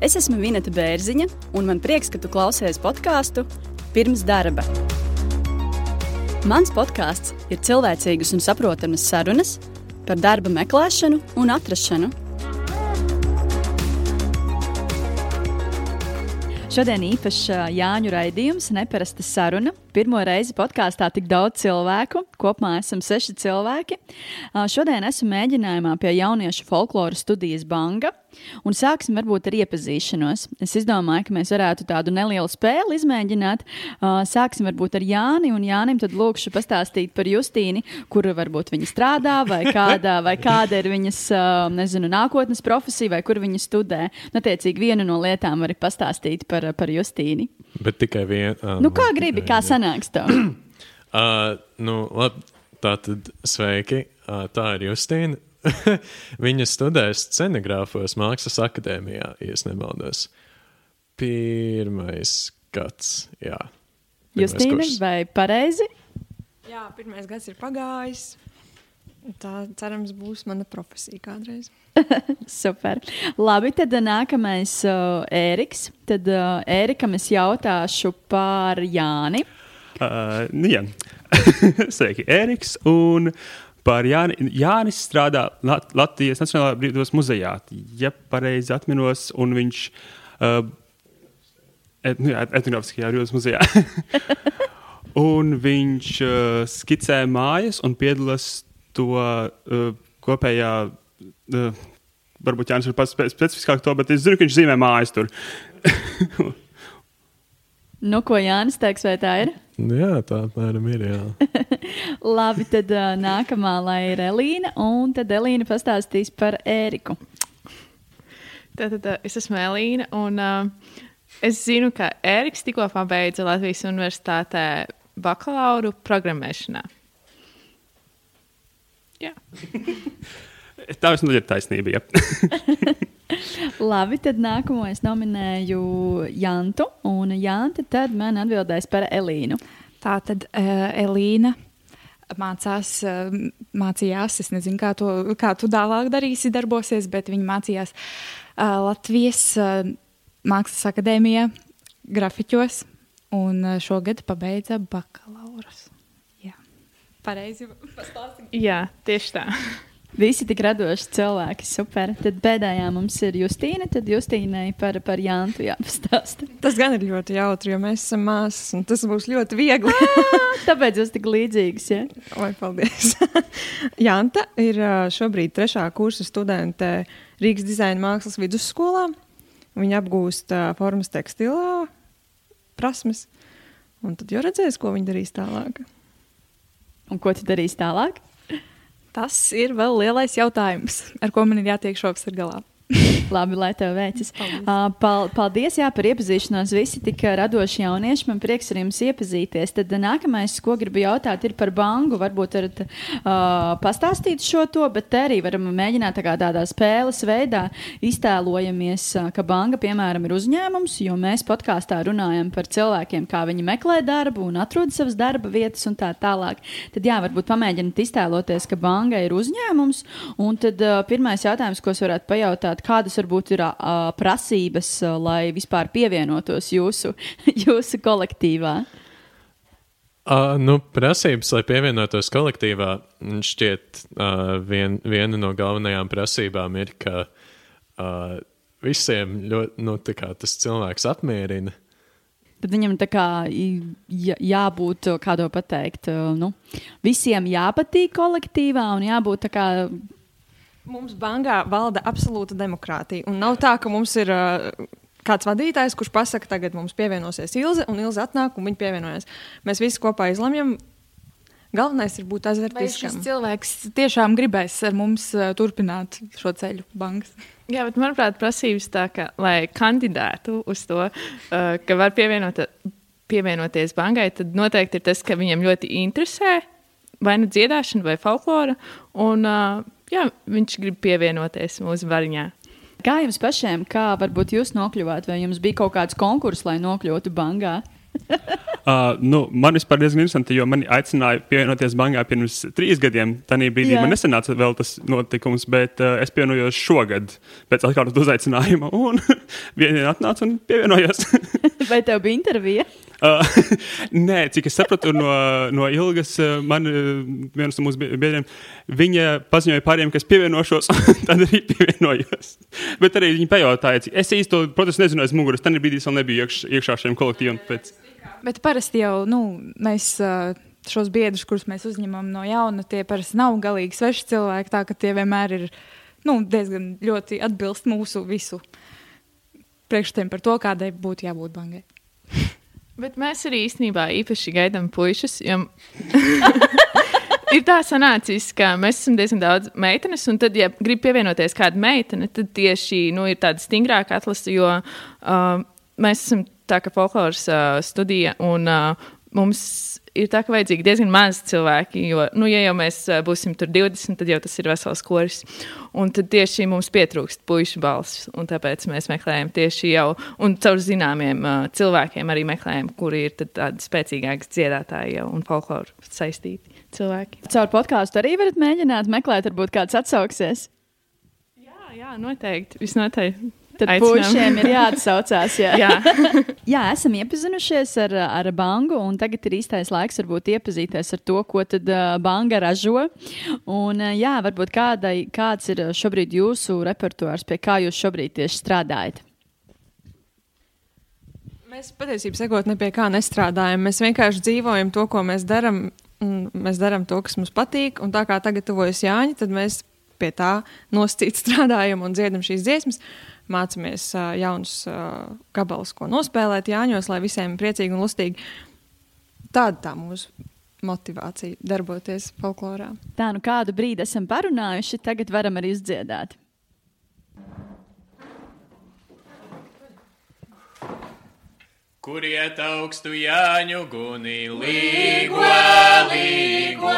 Es esmu Vineta Bērziņa, un man prieks, ka tu klausies podkāstu pirms darba. Mans podkāsts ir cilvēcīgas un saprotamas sarunas par darba meklēšanu un atrašanu. Šodien īpašs Jāņu raidījums, neparasta saruna. Pirmo reizi podkāstā tik daudz cilvēku, kopumā esam seši cilvēki. Šodien esmu mēģinājumā pie jauniešu folkloras studijas Banga. Un sāksim varbūt ar iepazīšanos. Es izdomāju, ka mēs varētu tādu nelielu spēli izmēģināt. Sāksim varbūt ar Jāni, un Jānim tad lūkšu pastāstīt par Justīni, kur varbūt viņa strādā, vai kāda, vai kāda ir viņas, nezinu, nākotnes profesija, vai kur viņa studē. Attiecīgi, vienu no lietām var pastāstīt par, par Justīni. Bet tikai vienu. Uh, nu, kā gribi, kā sanāks tev? uh, nu, labi, tā tad sveiki. Uh, tā ir Justīna. viņa studēja scenogrāfos Mākslas akadēmijā, ja nemaldos. Pirmais gads, jā. Justīna, vai pareizi? Jā, pirmais gads ir pagājis. Tā cerams būs mana profesija kādreiz. Super. Labi, tad nākamais uh, Ēriks. Tad uh, Ērikam es jautāšu par Jāni. Uh, nu, jā. Sveiki, Ēriks. Un Par Jāni, Jānis strādā Lat Latvijas Nacionālajā brīvības muzejā, ja pareizi atminos, un viņš uh, et, nu, jā, etnogrāfiskajā brīvības muzejā. un viņš uh, skicē mājas un piedalās to uh, kopējā. Uh, varbūt Jānis ir pats specifiskāk to, bet es zinu, ka viņš zīmē mājas tur. nu, ko Jānis teiks, vai tā ir? Nu jā, tā apmēram ir. Labi, tad uh, nākamā lai ir Elīna, un tad Elīna pastāstīs par Ēriku. Tātad uh, es esmu Elīna, un uh, es zinu, ka Ēriks tikko pabeidza Latvijas Universitātē bakalauru programmēšanā. Jā. Tā vismaz ir taisnība. Labi, tad nākamo es nominēju Jantu, un Janta tad man atbildēs par Elīnu. Tā tad uh, Elīna mācās, uh, mācījās, es nezinu, kā, to, kā tu tālāk darīsi, darbosies, bet viņa mācījās uh, Latvijas uh, Mākslas akadēmijā grafiķos, un uh, šogad pabeidza bakalaurus. Jā, pareizi pastāstīt. Jā, tieši tā. Visi tik radoši cilvēki, super. Tad pēdējā mums ir Justīna, tad Justīnai par, par Jantu jāpastāsta. Tas gan ir ļoti jautri, jo mēs esam māsas, un tas būs ļoti viegli. Tāpēc jūs tik līdzīgas, ja? Oi, paldies. Janta ir šobrīd trešā kursa studente Rīgas dizaina mākslas vidusskolā. Viņa apgūst uh, formas tekstilā prasmes, un tad jau redzēs, ko viņa darīs tālāk. Un ko tu darīsi tālāk? Tas ir vēl lielais jautājums, ar ko man ir jātiek šovasar galā. Labi, lai tev veicas. Paldies, paldies jā, par iepazīšanos. Visi tik radoši jaunieši. Man prieks ar jums iepazīties. Tad nākamais, ko gribu jautāt, ir par banku. Varbūt varat uh, pastāstīt šo to, bet te arī varam mēģināt tā tādā spēles veidā iztēlojamies, ka banka, piemēram, ir uzņēmums, jo mēs podkāstā runājam par cilvēkiem, kā viņi meklē darbu un atrod savas darba vietas un tā tālāk. Tad jā, varbūt pamēģiniet iztēloties, ka banka ir uzņēmums. Un tad uh, pirmais jautājums, ko es varētu pajautāt, pajautāt, kādas varbūt ir uh, prasības, uh, lai vispār pievienotos jūsu, jūsu kolektīvā? Uh, nu, prasības, lai pievienotos kolektīvā, šķiet, uh, vien, viena no galvenajām prasībām ir, ka uh, visiem ļoti, nu, tas cilvēks apmierina. Tad viņam tā kā jā, jābūt, kā to pateikt, nu, visiem jāpatīk kolektīvā un jābūt tā kā Mums bankā valda absolūta demokrātija. Un nav tā, ka mums ir uh, kāds vadītājs, kurš pasakā, tagad mums pievienosies Ilze, un Ilze atnāk un viņa pievienojas. Mēs visi kopā izlemjam. Galvenais ir būt azartiskam. Šis cilvēks tiešām gribēs ar mums turpināt šo ceļu bankas. Jā, bet manuprāt, prasības tā, ka, lai kandidētu uz to, ka var pievienot, pievienoties bankai, tad noteikti ir tas, ka viņam ļoti interesē vai nu dziedāšana vai folklora. Un, uh, jā, viņš grib pievienoties mūsu variņā. Kā jums pašiem, kā varbūt jūs nokļuvāt, vai jums bija kaut kāds konkurss, lai nokļūtu bankā? Uh, nu, man vispār diezgan interesanti, jo mani aicināja pievienoties bankā pirms trīs gadiem. Tajā brīdī Jā. man nesanāca vēl tas notikums, bet uh, es pievienojos šogad pēc atkārtot uzaicinājuma. Un diena atnāca un pievienojos. Vai tev bija intervija? Nē, cik es sapratu no, no Ilgas, uh, man uh, viens no mūsu biedriem, viņa paziņoja pāriem, ka es pievienošos, tad arī pievienojos. Bet arī viņa pajautāja, cik es īsti, protams, nezinu aiz muguras, tad brīdī vēl nebiju iekš, iekšā šiem kolektīviem. Pēc... Bet parasti jau nu, mēs. Šos biedrus, kurus mēs uzņemam no jauna, tie parasti nav galīgi sveši cilvēki. Tā ka tie vienmēr ir nu, diezgan ļoti atbilst mūsu visu priekšstatiem par to, kādai būtu jābūt bankai. Bet mēs arī īstenībā īpaši gaidām puikas. Jo... ir tā sanācis, ka mēs esam diezgan daudz meitenes, un tad, ja grib pievienoties kāda meitene, tad tieši nu, ir tāda stingrāka atlase, jo uh, mēs esam tā kā folkloras uh, studija, un uh, mums ir tā, ka vajadzīgi diezgan maz cilvēki. Jo, nu, ja jau mēs uh, būsim tur 20, tad jau tas ir vesels koris. Un tad tieši mums pietrūkst puikas balss. Tāpēc mēs meklējam tieši jau, un caur zināmiem uh, cilvēkiem arī meklējam, kuri ir tādi spēcīgāki dziedātāji jau, un folkloru saistīti cilvēki. Caur podkāstu arī varat mēģināt meklēt, varbūt kāds atsauksies. Jā, jā noteikti. Visnotaļ. Tad puišiem ir jāatsaucās. Jā. jā. jā, esam iepazinušies ar, ar banku, un tagad ir īstais laiks varbūt iepazīties ar to, ko tad uh, banka ražo. Un, uh, jā, varbūt kādai, kāds ir šobrīd jūsu repertuārs, pie kā jūs šobrīd tieši strādājat? Mēs patiesībā sekot ne pie kā nestrādājam. Mēs vienkārši dzīvojam to, ko mēs darām. Mēs darām to, kas mums patīk. Un tā kā tagad tuvojas Jāņa, tad mēs pie tā nosacīt strādājam un dziedam šīs dziesmas. Mācāmies uh, jaunus uh, gabalus, ko nospēlēt Jāņos, lai visiem priecīgi un lustīgi. Tāda tā mūsu motivācija darboties folklorā. Tā nu kādu brīdi esam parunājuši, tagad varam arī uzdziedāt. Kur iet augstu Jāņu guni, līgo, līgo,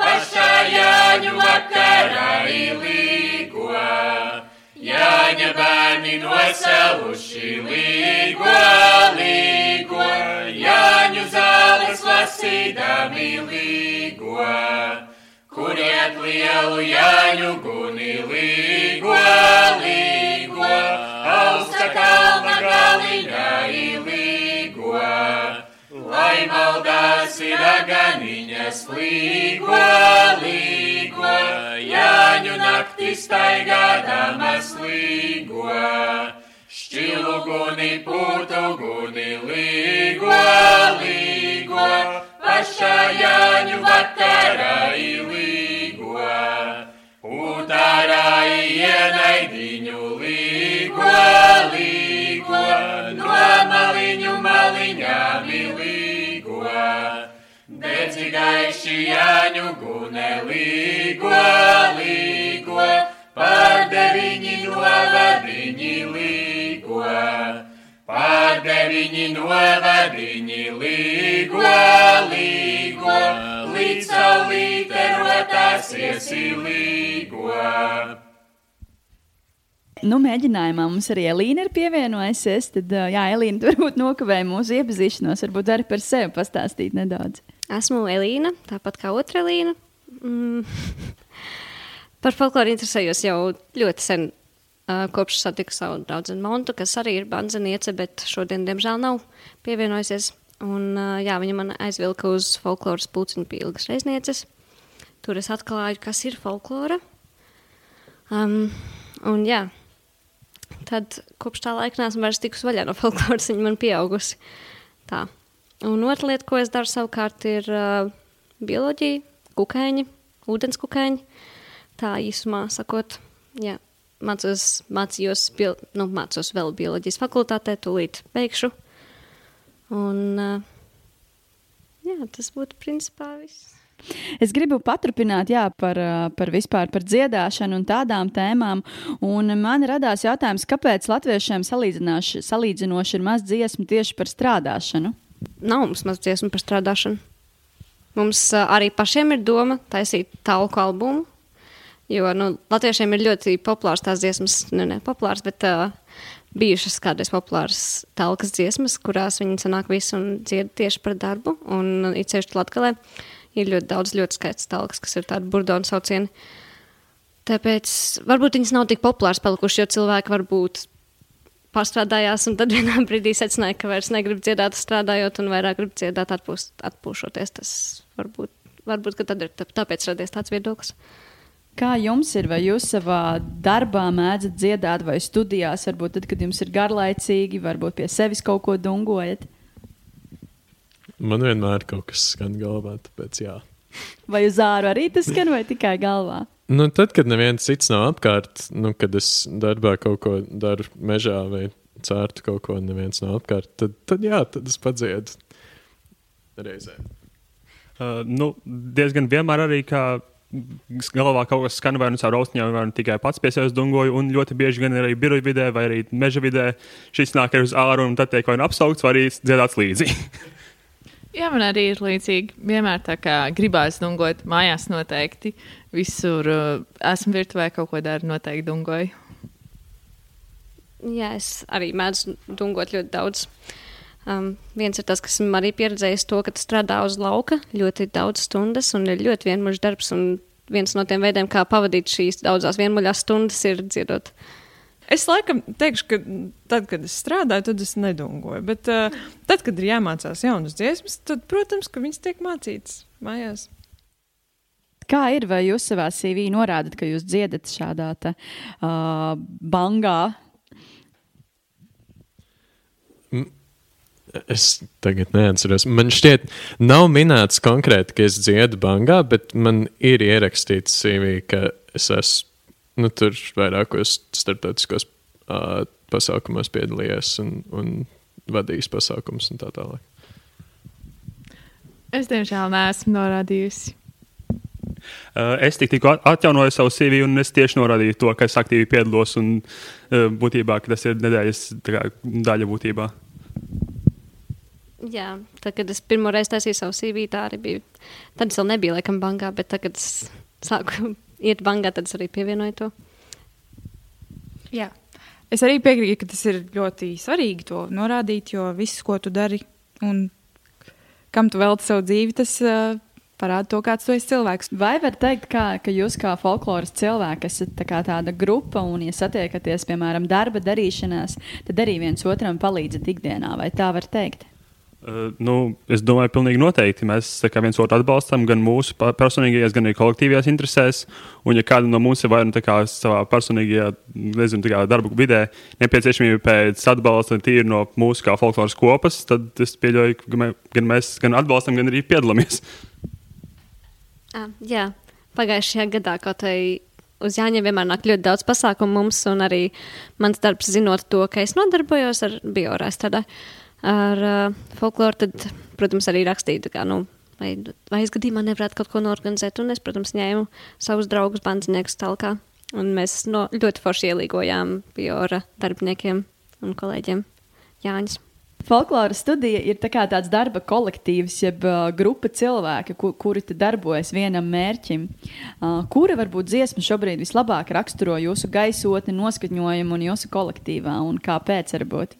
pašā Jāņu vakarā līgo. Nosaluši līgo, līgo, Jāņu zāles lasīdami līgo, kuriet lielu Jāņu guni līgo, līgo, augsta kalna galiņā līgo, lai maldās ir aganiņas līgo, līgo, Jāņu nakti staigādamas līgo, šķilu guni, putu guni, līgo, līgo, pašā Jāņu vakarā līgo, utārā ienaidiņu līgo, līgo, no maliņu maliņām līgo. Dedzīgaiši Jāņu gunelīgo, līgo, pār deviņi novadiņi līgo, pār deviņi novadiņi līgo, līgo, līdz saulīte rotās iesilīgo. Nu, mēģinājumā mums arī Elīna ir pievienojusies. Tad, jā, Elīna, varbūt nokavēja mūsu iepazīšanos. Varbūt arī par sevi pastāstīt nedaudz. Esmu Elīna, tāpat kā otra Elīna. Mm. Par folkloru interesējos jau ļoti sen, kopš satiku savu draugu Montu, kas arī ir bandzeniece, bet šodien, diemžēl, nav pievienojusies. Un, jā, viņa man aizvilka uz folkloras puciņu pilgas reiznieces. Tur es atklāju, kas ir folklora. Um, un, jā, tad kopš tā laika nesmu vairs tikus vaļā no folkloras, viņa man pieaugusi. Tā. Un otra lieta, ko es daru savukārt, ir uh, bioloģija, kukaiņi, ūdenskukaiņi. Tā īsumā sakot, jā, mācos, mācījos, bio, nu, mācos vēl bioloģijas fakultātē, tūlīt beigšu. Un, jā, tas būtu principā viss. Es gribu paturpināt jā, par, par vispār par dziedāšanu un tādām tēmām. Un man radās jautājums, kāpēc latviešiem salīdzinoši ir maz dziesmu tieši par strādāšanu? nav mums maz dziesmu par strādāšanu. Mums arī pašiem ir doma taisīt talku albumu, jo nu, latviešiem ir ļoti populārs tās dziesmas, nu ne populārs, bet uh, bijušas kādreiz populāras talkas dziesmas, kurās viņi sanāk visu un dzied tieši par darbu. Un it sevišķi Latgalē ir ļoti daudz ļoti skaistas talkas, kas ir tādi burdonu saucieni. Tāpēc varbūt viņas nav tik populāras palikušas, jo cilvēki varbūt pastrādājās, un tad vienā brīdī secināja, ka vairs negrib dziedāt, strādājot, un vairāk grib dziedāt, atpūst, atpūšoties. Tas varbūt, varbūt tad ir tāpēc radies tāds viedoklis. Kā jums ir? Vai jūs savā darbā mēdzat dziedāt, vai studijās, varbūt tad, kad jums ir garlaicīgi, varbūt pie sevis kaut ko dungojat? Man vienmēr kaut kas skan galvā, tāpēc jā. Vai uz āru arī tas skan, vai tikai galvā? Nu, tad, kad neviens cits nav apkārt, nu, kad es darbā kaut ko daru mežā vai cērtu kaut ko, neviens nav apkārt, tad, tad jā, tad es padziedu reizē. Uh, nu, diezgan vienmēr arī kā galvā kaut kas skan vai nu caur austiņām, vai nu tikai pats pie sevis dungoju, un ļoti bieži gan arī biroja vidē vai arī meža vidē šis nāk uz āru un tad tiek vai nu apsaukts, vai arī dziedāts līdzi. Jā, man arī ir līdzīgi. Vienmēr tā kā gribās dungot mājās noteikti. Visur uh, esmu virtuvē, kaut ko daru, noteikti dungoju. Jā, es arī mēdzu dungot ļoti daudz. Um, viens ir tas, kas man arī pieredzējis to, ka strādā uz lauka ļoti daudz stundas un ir ļoti vienmuļš darbs. Un viens no tiem veidiem, kā pavadīt šīs daudzās vienmuļās stundas, ir dziedot. Es laikam teikšu, ka tad, kad es strādāju, tad es nedungoju. Bet uh, tad, kad ir jāmācās jaunas dziesmas, tad, protams, ka viņas tiek mācītas mājās. Kā ir, vai jūs savā CV norādat, ka jūs dziedat šādā te, uh, bangā? Es tagad neatceros. Man šķiet, nav minēts konkrēti, ka es dziedu bangā, bet man ir ierakstīts CV, ka es esmu nu, tur vairākos starptautiskos uh, pasākumos piedalījies un, un vadījis pasākumus un tā tālāk. Es diemžēl neesmu norādījusi. Uh, es tikko atjaunoju savu CV, un es tieši norādīju to, ka es aktīvi piedalos. Un, uh, būtībā tas ir nedēļas kā, daļa būtībā. Jā, tad, kad es pirmo reizi taisīju savu CV, tā arī bija. Tad es vēl nebiju laikam bankā, bet tagad es sāku iet bankā, tad es arī pievienoju to. Jā. Es arī piekrītu, ka tas ir ļoti svarīgi to norādīt, jo viss, ko tu dari un kam tu veltīji savu dzīvi, tas uh, parāda to, kāds tu esi cilvēks. Vai var teikt, kā, ka jūs kā folkloras cilvēki esat tā tāda grupa un, ja satiekaties, piemēram, darba darīšanās, tad arī viens otram palīdzat ikdienā, vai tā var teikt? Uh, nu, es domāju, pilnīgi noteikti. Mēs viens otru atbalstam gan mūsu personīgajās, gan arī kolektīvajās interesēs. Un, ja kādam no mums ir vai nu savā personīgajā nezinu, darba vidē nepieciešamība pēc atbalsta tīri no mūsu kā folkloras kopas, tad es pieļauju, ka gan mēs gan atbalstam, gan arī piedalāmies. Ah, jā, pagājušajā gadā kaut vai uz Jāņa vienmēr nāk ļoti daudz pasākumu mums, un arī mans darbs, zinot to, ka es nodarbojos ar biorēstrādāju ar uh, folkloru, tad, protams, arī rakstīju, kā, nu, vai, vai es gadījumā nevarētu kaut ko norganizēt. Un es, protams, ņēmu savus draugus, bandziniekus talkā. Un mēs no, ļoti forši ielīgojām biora darbiniekiem un kolēģiem Jāņus. Folkloras studija ir tā tāds darba kolektīvs, jeb uh, grupa cilvēki, ku, kuri darbojas vienam mērķim. Uh, kura varbūt dziesma šobrīd vislabāk raksturo jūsu gaisotni, noskaņojumu un jūsu kolektīvā, un kāpēc varbūt?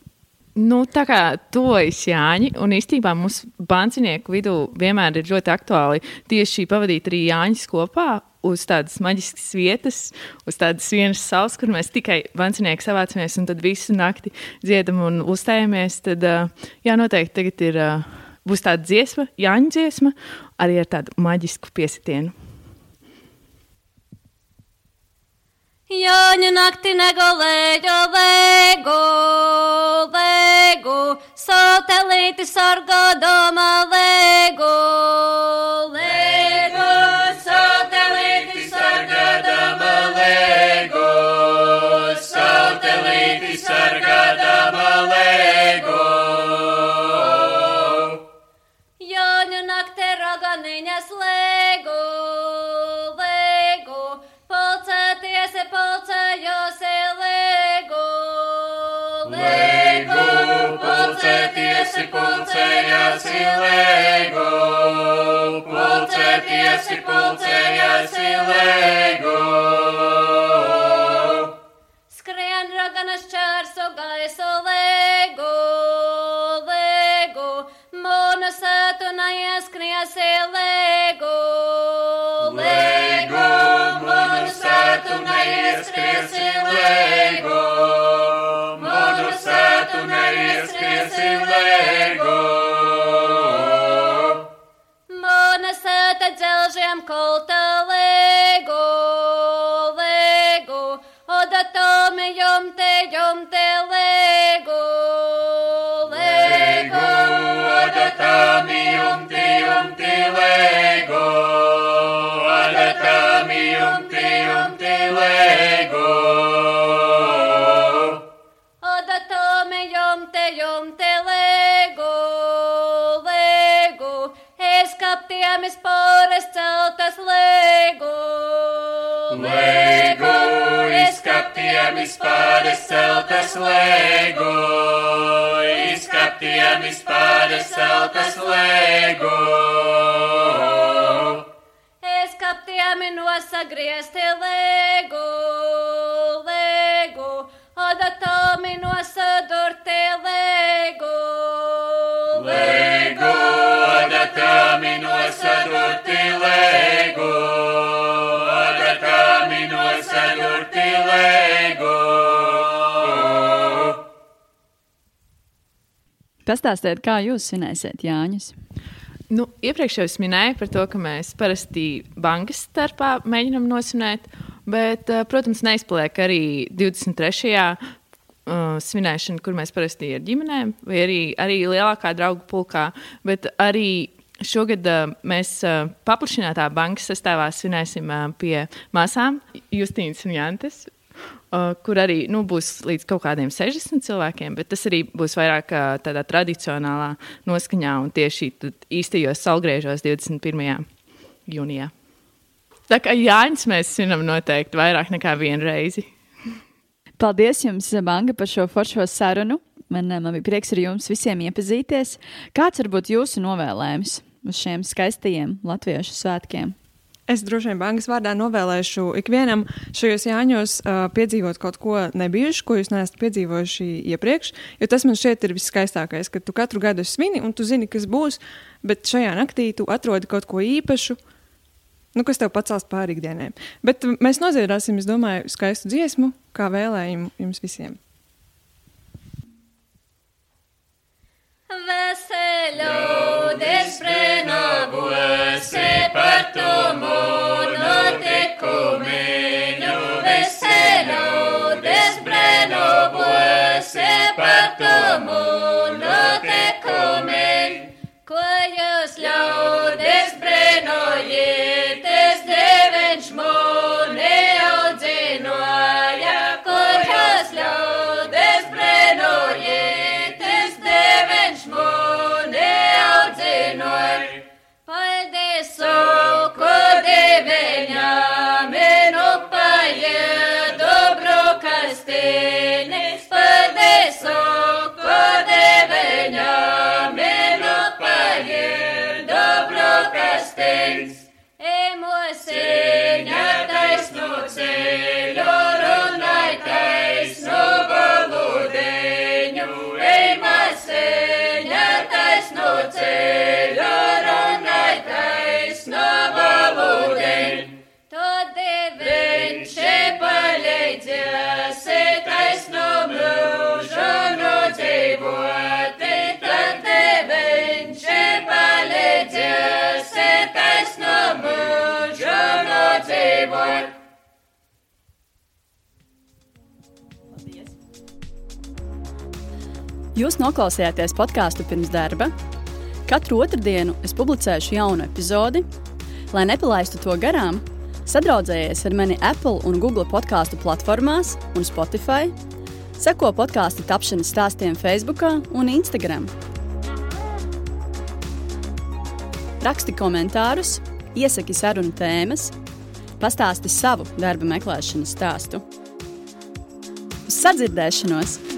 Nu, tā kā tojas Jāņi, un īstenībā mums bančinieku vidū vienmēr ir ļoti aktuāli tieši pavadīt arī Jāņus kopā uz tādas maģiskas vietas, uz tādas vienas salas, kur mēs tikai bančinieki savācamies un tad visu nakti dziedam un uzstājamies. Tad, jā, noteikti tagad ir, būs tāda dziesma, Jāņu dziesma, arī ar tādu maģisku piesitienu. Jāņa nakti negolēģo lēgu, satelīti sargādama lēgu, lēgu, pulcējas ilēgu, pulcēties ir pulcējas ilēgu. Skrien raganas čērso gaiso lēgu, lēgu, mūnu sētu naieskries ilēgu, lēgu, mūnu sētu naieskries ilēgu neieskriesi lēgu. Mana sēta dzelžiem kolta lēgu. Lēgu, oda tomi jumte jumte lēgu. Lēgu, oda tomi jumte jumte lēgu. Oda tomi jumte jumte lēgu. Celtas lēgu. Lēgu, es kaptiem spores celtas lēgu. Izkaptiem spores celtas lēgu. Es kaptiem nosagriezti. Lēgu, oda tomi nosadurti lēgu. Lēgu. Oda tomi nosadurti lēgu. Pastāstiet, kā jūs svinēsiet Jāņus? Nu, iepriekš jau es minēju par to, ka mēs parasti bankas starpā mēģinām nosvinēt, bet, eh, protams, neizpaliek arī 23. Uh, svinēšana, kur mēs parasti ar ģimenēm, vai arī, arī lielākā draugu pulkā. Bet arī šogad uh, mēs uh, paplašinātā bankas sastāvā svinēsim uh, pie māsām Justīnas un Jantes. Uh, kur arī nu, būs līdz kaut kādiem 60 cilvēkiem, bet tas arī būs vairāk uh, tādā tradicionālā noskaņā un tieši īstajos salgriežos 21. jūnijā. Tā kā Jānis mēs svinam noteikti vairāk nekā vienu reizi. Paldies jums, Banga, par šo foršo sarunu. Man, man bija prieks ar jums visiem iepazīties. Kāds var būt jūsu novēlējums uz šiem skaistajiem latviešu svētkiem? Es droši vien bankas vārdā novēlēšu ikvienam šajos jāņos uh, piedzīvot kaut ko nebijušu, ko jūs neesat piedzīvojuši iepriekš. Jo tas man šķiet ir viskaistākais, ka tu katru gadu svini un tu zini, kas būs, bet šajā naktī tu atrodi kaut ko īpašu. Nu, kas tev pacels pāri ikdienai. Bet mēs nodziedāsim, es domāju, skaistu dziesmu, kā vēlējumu jums visiem. Lăude spre năbuă se părtomor. Brokastīni. Emosiņa taisnu ceļu, runai taisnu valūdeņu. Emosiņa taisnu ceļu, runai taisnu valūdeņu. Tad viņš palīdzēs taisnu mūžu nodzīvot. Tad taisnu mūžu nodzīvot. Jūs noklausījāties podkāstu pirms darba. Katru otrdienu es publicēšu jaunu epizodi. Lai nepalaistu to garām, sadraudzējies ar mani Apple un Google podkāstu platformās un Spotify. Seko podkāstu tapšanas stāstiem Facebook un Instagram. Raksti komentārus, iesaki sarunu tēmas, pastāsti savu darba meklēšanas stāstu. Uz sadzirdēšanos!